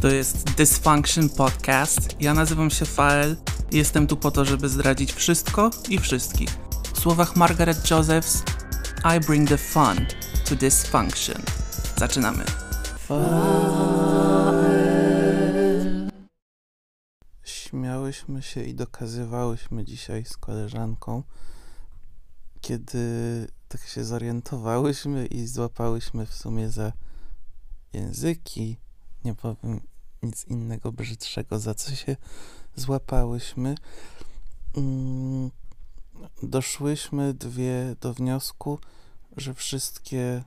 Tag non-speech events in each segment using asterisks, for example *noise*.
To jest Dysfunction Podcast. Ja nazywam się Fael jestem tu po to, żeby zdradzić wszystko i wszystkich. W słowach Margaret Josephs, I bring the fun to dysfunction. Zaczynamy. Śmiałyśmy się i dokazywałyśmy dzisiaj z koleżanką, kiedy tak się zorientowałyśmy i złapałyśmy w sumie za języki, nie powiem nic innego brzydszego, za co się złapałyśmy. Mm, doszłyśmy dwie do wniosku, że wszystkie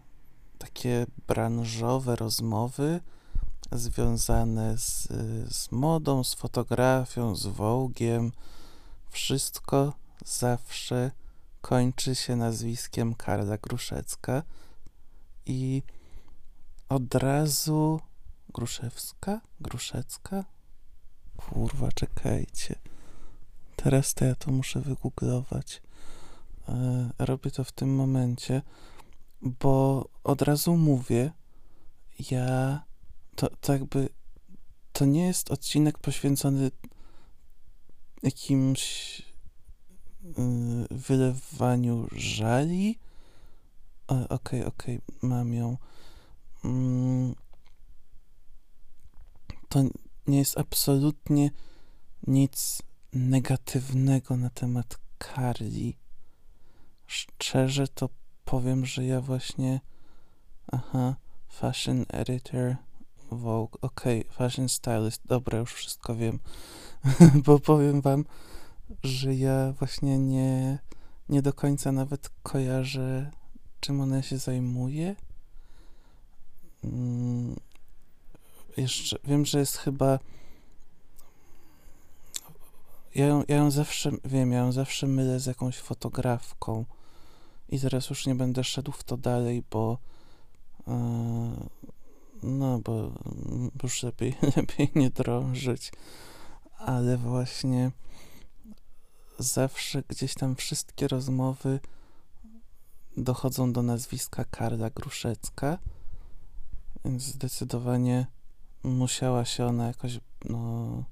takie branżowe rozmowy związane z, z modą, z fotografią, z Wogiem, wszystko zawsze kończy się nazwiskiem Karla Gruszecka i od razu Gruszewska? Gruszecka? Kurwa, czekajcie. Teraz to ja to muszę wygooglować. E, robię to w tym momencie, bo od razu mówię, ja to, to jakby to nie jest odcinek poświęcony jakimś y, wylewaniu żali. Okej, okej, okay, okay, mam ją. Mm, to nie jest absolutnie nic negatywnego na temat Carly. Szczerze to powiem, że ja właśnie. Aha, fashion editor Vogue, okej, okay, fashion stylist, dobra, już wszystko wiem, *laughs* bo powiem wam, że ja właśnie nie, nie do końca nawet kojarzę, czym ona się zajmuje. Mm, jeszcze wiem, że jest chyba. Ja ją, ja ją zawsze wiem, ja ją zawsze mylę z jakąś fotografką. I teraz już nie będę szedł w to dalej, bo. Yy, no, bo już lepiej, *laughs* lepiej nie drążyć. Ale właśnie zawsze gdzieś tam wszystkie rozmowy dochodzą do nazwiska Karla Gruszecka, więc zdecydowanie musiała się ona jakoś no,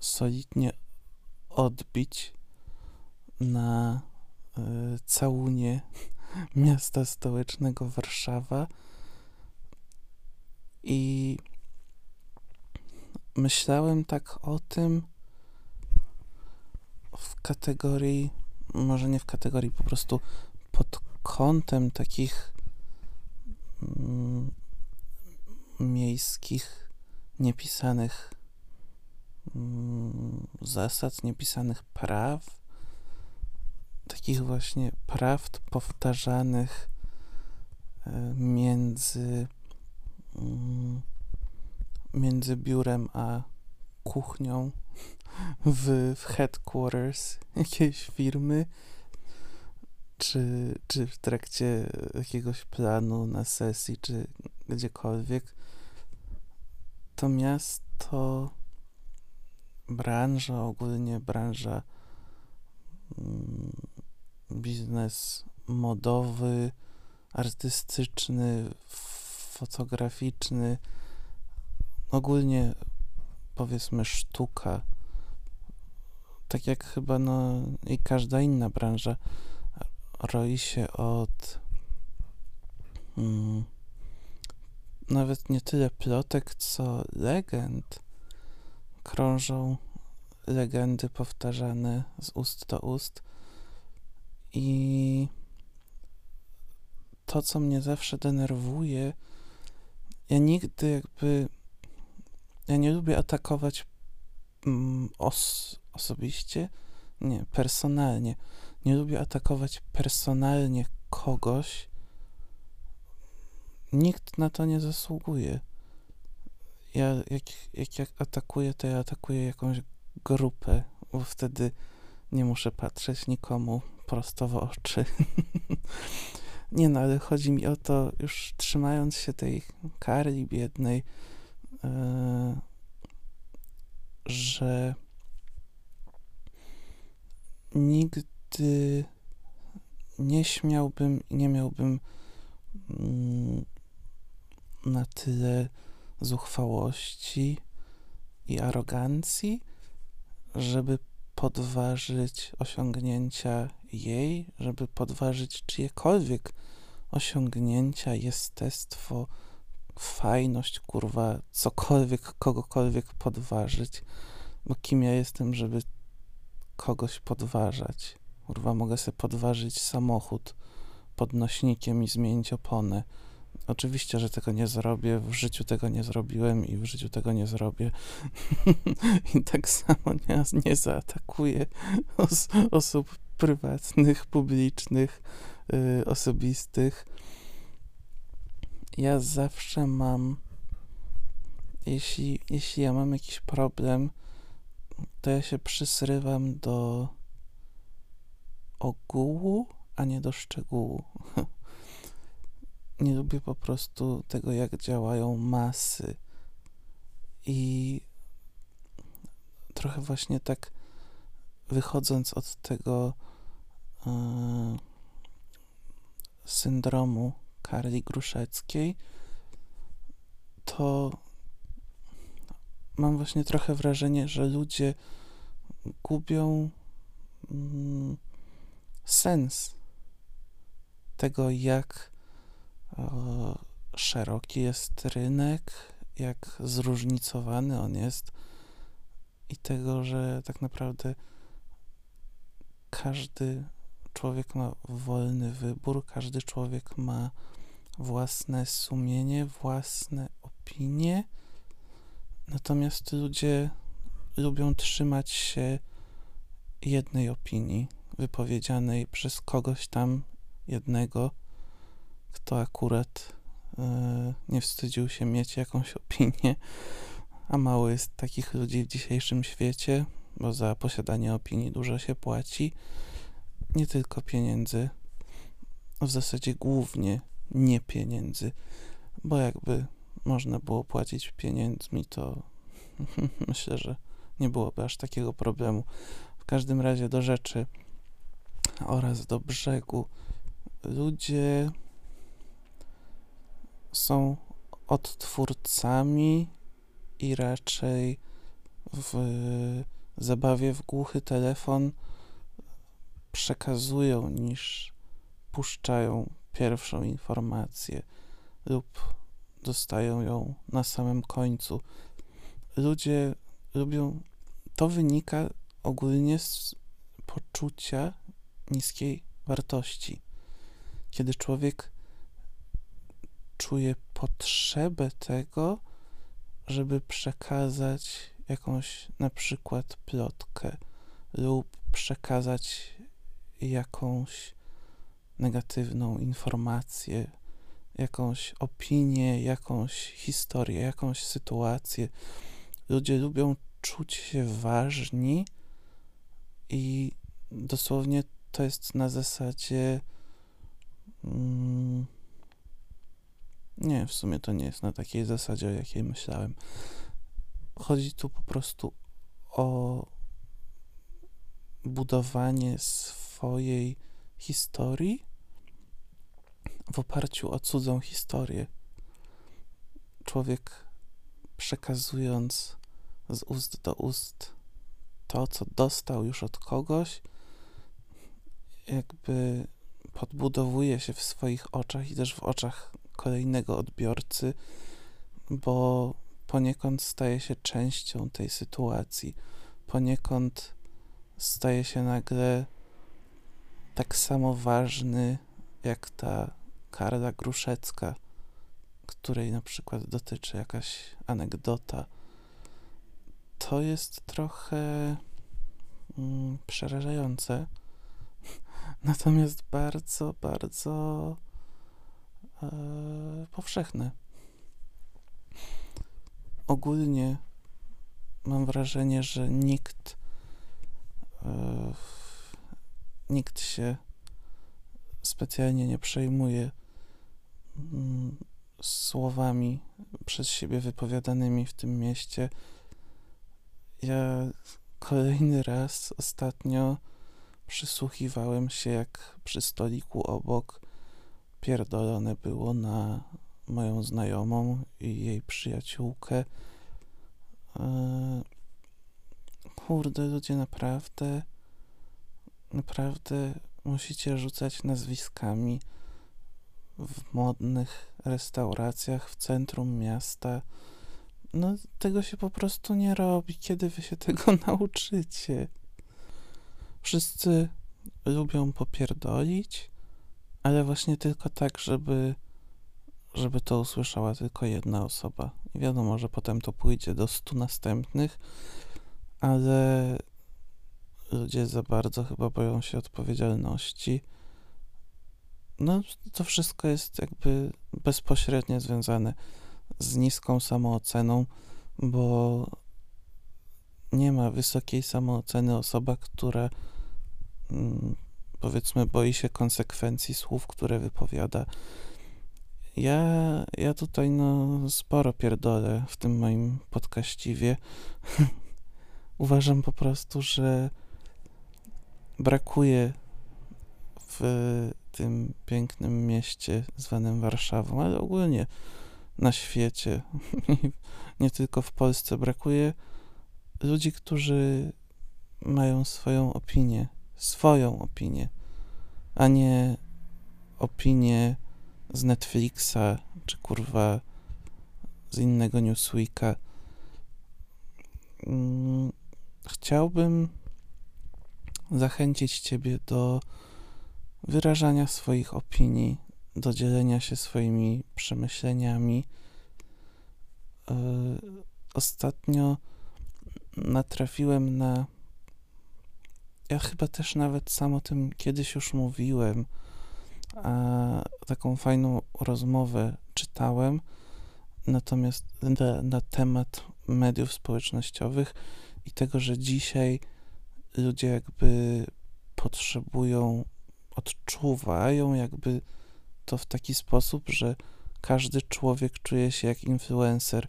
solidnie odbić na y, całunie *laughs* miasta stołecznego Warszawa. I myślałem tak o tym w kategorii, może nie w kategorii, po prostu pod kątem takich mm, miejskich, niepisanych mm, zasad, niepisanych praw, takich właśnie prawd powtarzanych e, między Mm, między biurem a kuchnią w, w headquarters jakiejś firmy, czy, czy w trakcie jakiegoś planu na sesji, czy gdziekolwiek, to miasto, branża, ogólnie branża, mm, biznes modowy, artystyczny, fotograficzny, ogólnie powiedzmy sztuka, tak jak chyba no i każda inna branża, roi się od mm, nawet nie tyle plotek, co legend. Krążą legendy powtarzane z ust do ust i to, co mnie zawsze denerwuje, ja nigdy jakby. Ja nie lubię atakować mm, os osobiście, nie, personalnie. Nie lubię atakować personalnie kogoś. Nikt na to nie zasługuje. Ja, jak, jak, jak atakuję, to ja atakuję jakąś grupę, bo wtedy nie muszę patrzeć nikomu prosto w oczy. *laughs* Nie no, ale chodzi mi o to, już trzymając się tej kary biednej, yy, że nigdy nie śmiałbym i nie miałbym mm, na tyle zuchwałości i arogancji, żeby podważyć osiągnięcia jej, żeby podważyć czyjekolwiek osiągnięcia, jestestwo, fajność, kurwa, cokolwiek, kogokolwiek podważyć. Bo kim ja jestem, żeby kogoś podważać? Kurwa, mogę sobie podważyć samochód podnośnikiem i zmienić oponę. Oczywiście, że tego nie zrobię, w życiu tego nie zrobiłem i w życiu tego nie zrobię. *laughs* I tak samo nie, nie zaatakuję os osób prywatnych, publicznych, yy, osobistych. Ja zawsze mam, jeśli, jeśli ja mam jakiś problem, to ja się przysrywam do ogółu, a nie do szczegółu. *laughs* nie lubię po prostu tego, jak działają masy. I trochę właśnie tak wychodząc od tego yy, syndromu Karli Gruszeckiej, to mam właśnie trochę wrażenie, że ludzie gubią mm, sens tego, jak szeroki jest rynek, jak zróżnicowany on jest i tego, że tak naprawdę każdy człowiek ma wolny wybór, każdy człowiek ma własne sumienie, własne opinie, natomiast ludzie lubią trzymać się jednej opinii wypowiedzianej przez kogoś tam jednego kto akurat e, nie wstydził się mieć jakąś opinię, a mało jest takich ludzi w dzisiejszym świecie, bo za posiadanie opinii dużo się płaci. Nie tylko pieniędzy, w zasadzie głównie nie pieniędzy, bo jakby można było płacić pieniędzmi, to *laughs* myślę, że nie byłoby aż takiego problemu. W każdym razie do rzeczy oraz do brzegu. Ludzie są odtwórcami i raczej w zabawie w głuchy telefon przekazują niż puszczają pierwszą informację lub dostają ją na samym końcu. Ludzie lubią, to wynika ogólnie z poczucia niskiej wartości. Kiedy człowiek czuję potrzebę tego, żeby przekazać jakąś na przykład plotkę lub przekazać jakąś negatywną informację, jakąś opinię, jakąś historię, jakąś sytuację. Ludzie lubią czuć się ważni i dosłownie to jest na zasadzie. Mm, nie, w sumie to nie jest na takiej zasadzie, o jakiej myślałem. Chodzi tu po prostu o budowanie swojej historii w oparciu o cudzą historię. Człowiek przekazując z ust do ust to, co dostał już od kogoś, jakby podbudowuje się w swoich oczach i też w oczach kolejnego odbiorcy, bo poniekąd staje się częścią tej sytuacji, poniekąd staje się nagle tak samo ważny jak ta Karla Gruszecka, której na przykład dotyczy jakaś anegdota. To jest trochę mm, przerażające, *laughs* natomiast bardzo, bardzo powszechne. Ogólnie mam wrażenie, że nikt e, nikt się specjalnie nie przejmuje mm, słowami przez siebie wypowiadanymi w tym mieście. Ja kolejny raz ostatnio przysłuchiwałem się, jak przy stoliku obok pierdolone było na moją znajomą i jej przyjaciółkę. E, kurde, ludzie, naprawdę, naprawdę musicie rzucać nazwiskami w modnych restauracjach w centrum miasta. No, tego się po prostu nie robi. Kiedy wy się tego *laughs* nauczycie? Wszyscy lubią popierdolić, ale właśnie tylko tak, żeby, żeby to usłyszała tylko jedna osoba. Wiadomo, że potem to pójdzie do stu następnych, ale ludzie za bardzo chyba boją się odpowiedzialności. No, to wszystko jest jakby bezpośrednio związane z niską samooceną, bo nie ma wysokiej samooceny osoba, która mm, powiedzmy boi się konsekwencji słów, które wypowiada. Ja, ja tutaj no sporo pierdolę w tym moim podkaściwie. *laughs* Uważam po prostu, że brakuje w tym pięknym mieście zwanym Warszawą, ale ogólnie na świecie, *laughs* nie tylko w Polsce, brakuje ludzi, którzy mają swoją opinię, swoją opinię, a nie opinię z Netflixa czy kurwa z innego Newsweeka. Mm, chciałbym zachęcić Ciebie do wyrażania swoich opinii, do dzielenia się swoimi przemyśleniami. E, ostatnio natrafiłem na. Ja chyba też nawet sam o tym kiedyś już mówiłem. A taką fajną rozmowę czytałem, natomiast na, na temat mediów społecznościowych i tego, że dzisiaj ludzie jakby potrzebują, odczuwają jakby to w taki sposób, że każdy człowiek czuje się jak influencer.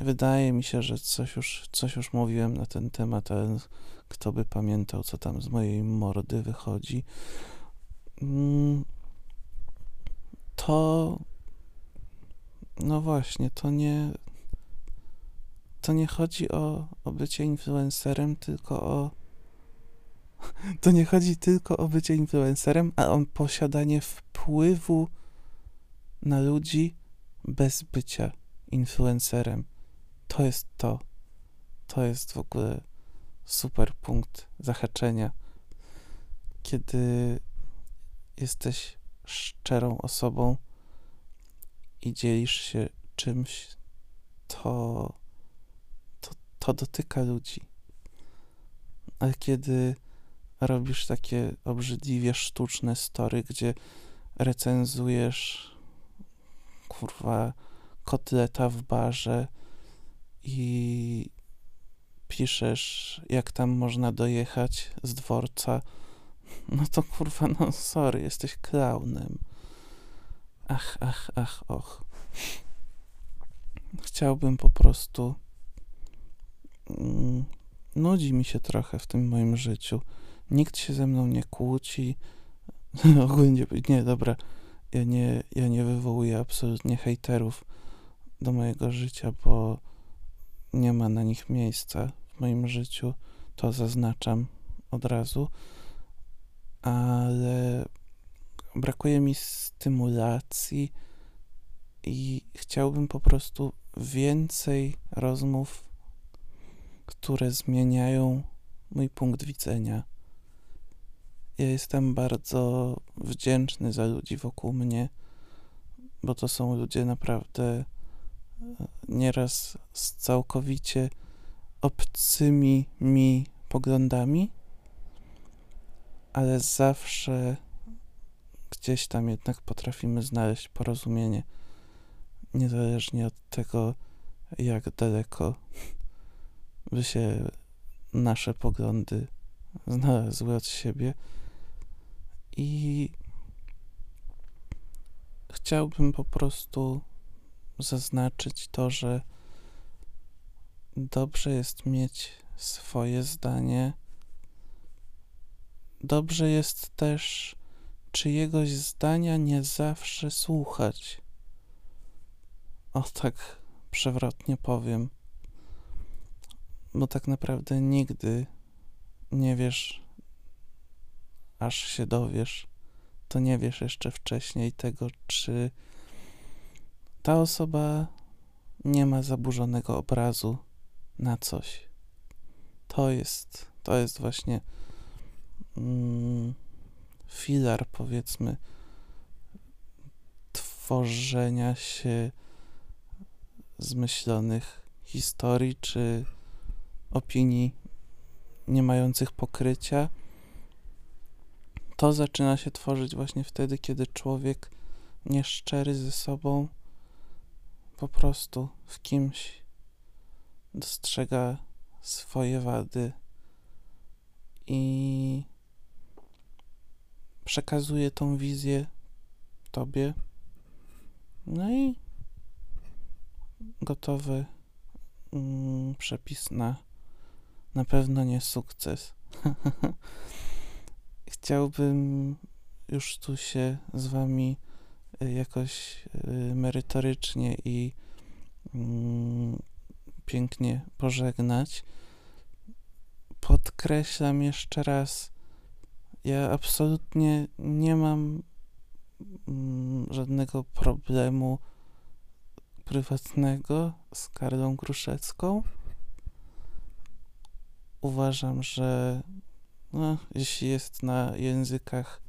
Wydaje mi się, że coś już, coś już mówiłem na ten temat, ale kto by pamiętał, co tam z mojej mordy wychodzi. Mm, to no właśnie, to nie to nie chodzi o, o bycie influencerem, tylko o *laughs* to nie chodzi tylko o bycie influencerem, a o posiadanie wpływu na ludzi bez bycia influencerem. To jest to. To jest w ogóle super punkt zahaczenia. Kiedy jesteś szczerą osobą i dzielisz się czymś, to, to, to dotyka ludzi. Ale kiedy robisz takie obrzydliwie sztuczne story, gdzie recenzujesz kurwa kotleta w barze i piszesz, jak tam można dojechać z dworca, no to kurwa, no sorry, jesteś klaunem. Ach, ach, ach, och. Chciałbym po prostu. Mm, nudzi mi się trochę w tym moim życiu. Nikt się ze mną nie kłóci. *laughs* Ogólnie, nie, dobra. Ja nie, ja nie wywołuję absolutnie hejterów do mojego życia, bo nie ma na nich miejsca w moim życiu. To zaznaczam od razu. Ale brakuje mi stymulacji i chciałbym po prostu więcej rozmów, które zmieniają mój punkt widzenia. Ja jestem bardzo wdzięczny za ludzi wokół mnie, bo to są ludzie naprawdę nieraz z całkowicie obcymi mi poglądami, ale zawsze gdzieś tam jednak potrafimy znaleźć porozumienie, niezależnie od tego, jak daleko by się nasze poglądy znalazły od siebie. I chciałbym po prostu zaznaczyć to, że dobrze jest mieć swoje zdanie. Dobrze jest też czyjegoś zdania nie zawsze słuchać. o tak przewrotnie powiem, bo tak naprawdę nigdy nie wiesz, aż się dowiesz, to nie wiesz jeszcze wcześniej tego, czy ta osoba nie ma zaburzonego obrazu na coś. To jest, to jest właśnie mm, filar, powiedzmy, tworzenia się zmyślonych historii czy opinii nie mających pokrycia. To zaczyna się tworzyć właśnie wtedy, kiedy człowiek nieszczery ze sobą po prostu w kimś dostrzega swoje wady i przekazuje tą wizję tobie. No i gotowy mm, przepis na na pewno nie sukces. *laughs* Chciałbym już tu się z wami jakoś y, merytorycznie i mm, pięknie pożegnać. Podkreślam jeszcze raz, ja absolutnie nie mam mm, żadnego problemu prywatnego z Karlą Kruszecką. Uważam, że no, jeśli jest na językach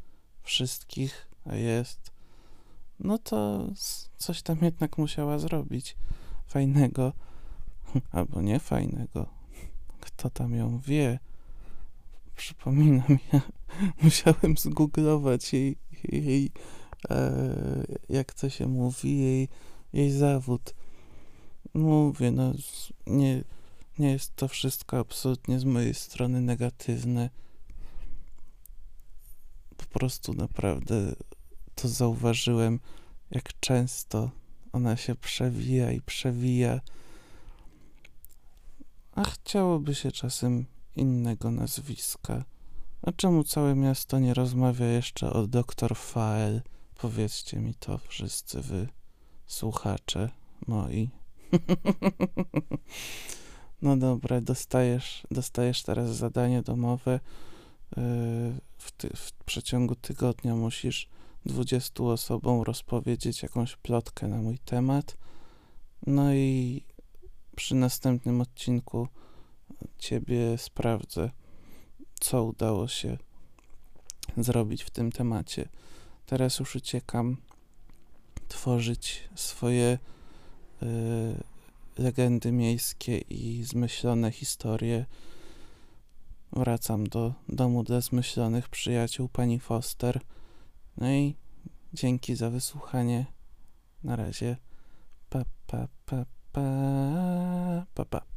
wszystkich, a jest, no to coś tam jednak musiała zrobić fajnego, *laughs* albo nie fajnego. Kto tam ją wie? Przypominam, *laughs* ja musiałem zgooglować jej, jej e, jak to się mówi, jej, jej zawód. Mówię, no nie, nie jest to wszystko absolutnie z mojej strony negatywne. Po prostu naprawdę to zauważyłem, jak często ona się przewija i przewija. A chciałoby się czasem innego nazwiska. A czemu całe miasto nie rozmawia jeszcze o doktor Fael? Powiedzcie mi to wszyscy wy, słuchacze moi. *laughs* No dobra, dostajesz, dostajesz teraz zadanie domowe. Y, w, ty, w przeciągu tygodnia musisz 20 osobom rozpowiedzieć jakąś plotkę na mój temat. No i przy następnym odcinku ciebie sprawdzę, co udało się zrobić w tym temacie. Teraz już uciekam tworzyć swoje y, legendy miejskie i zmyślone historie. Wracam do domu dla zmyślonych przyjaciół pani Foster. No i dzięki za wysłuchanie. Na razie. Pa, pa, pa, pa, pa, pa.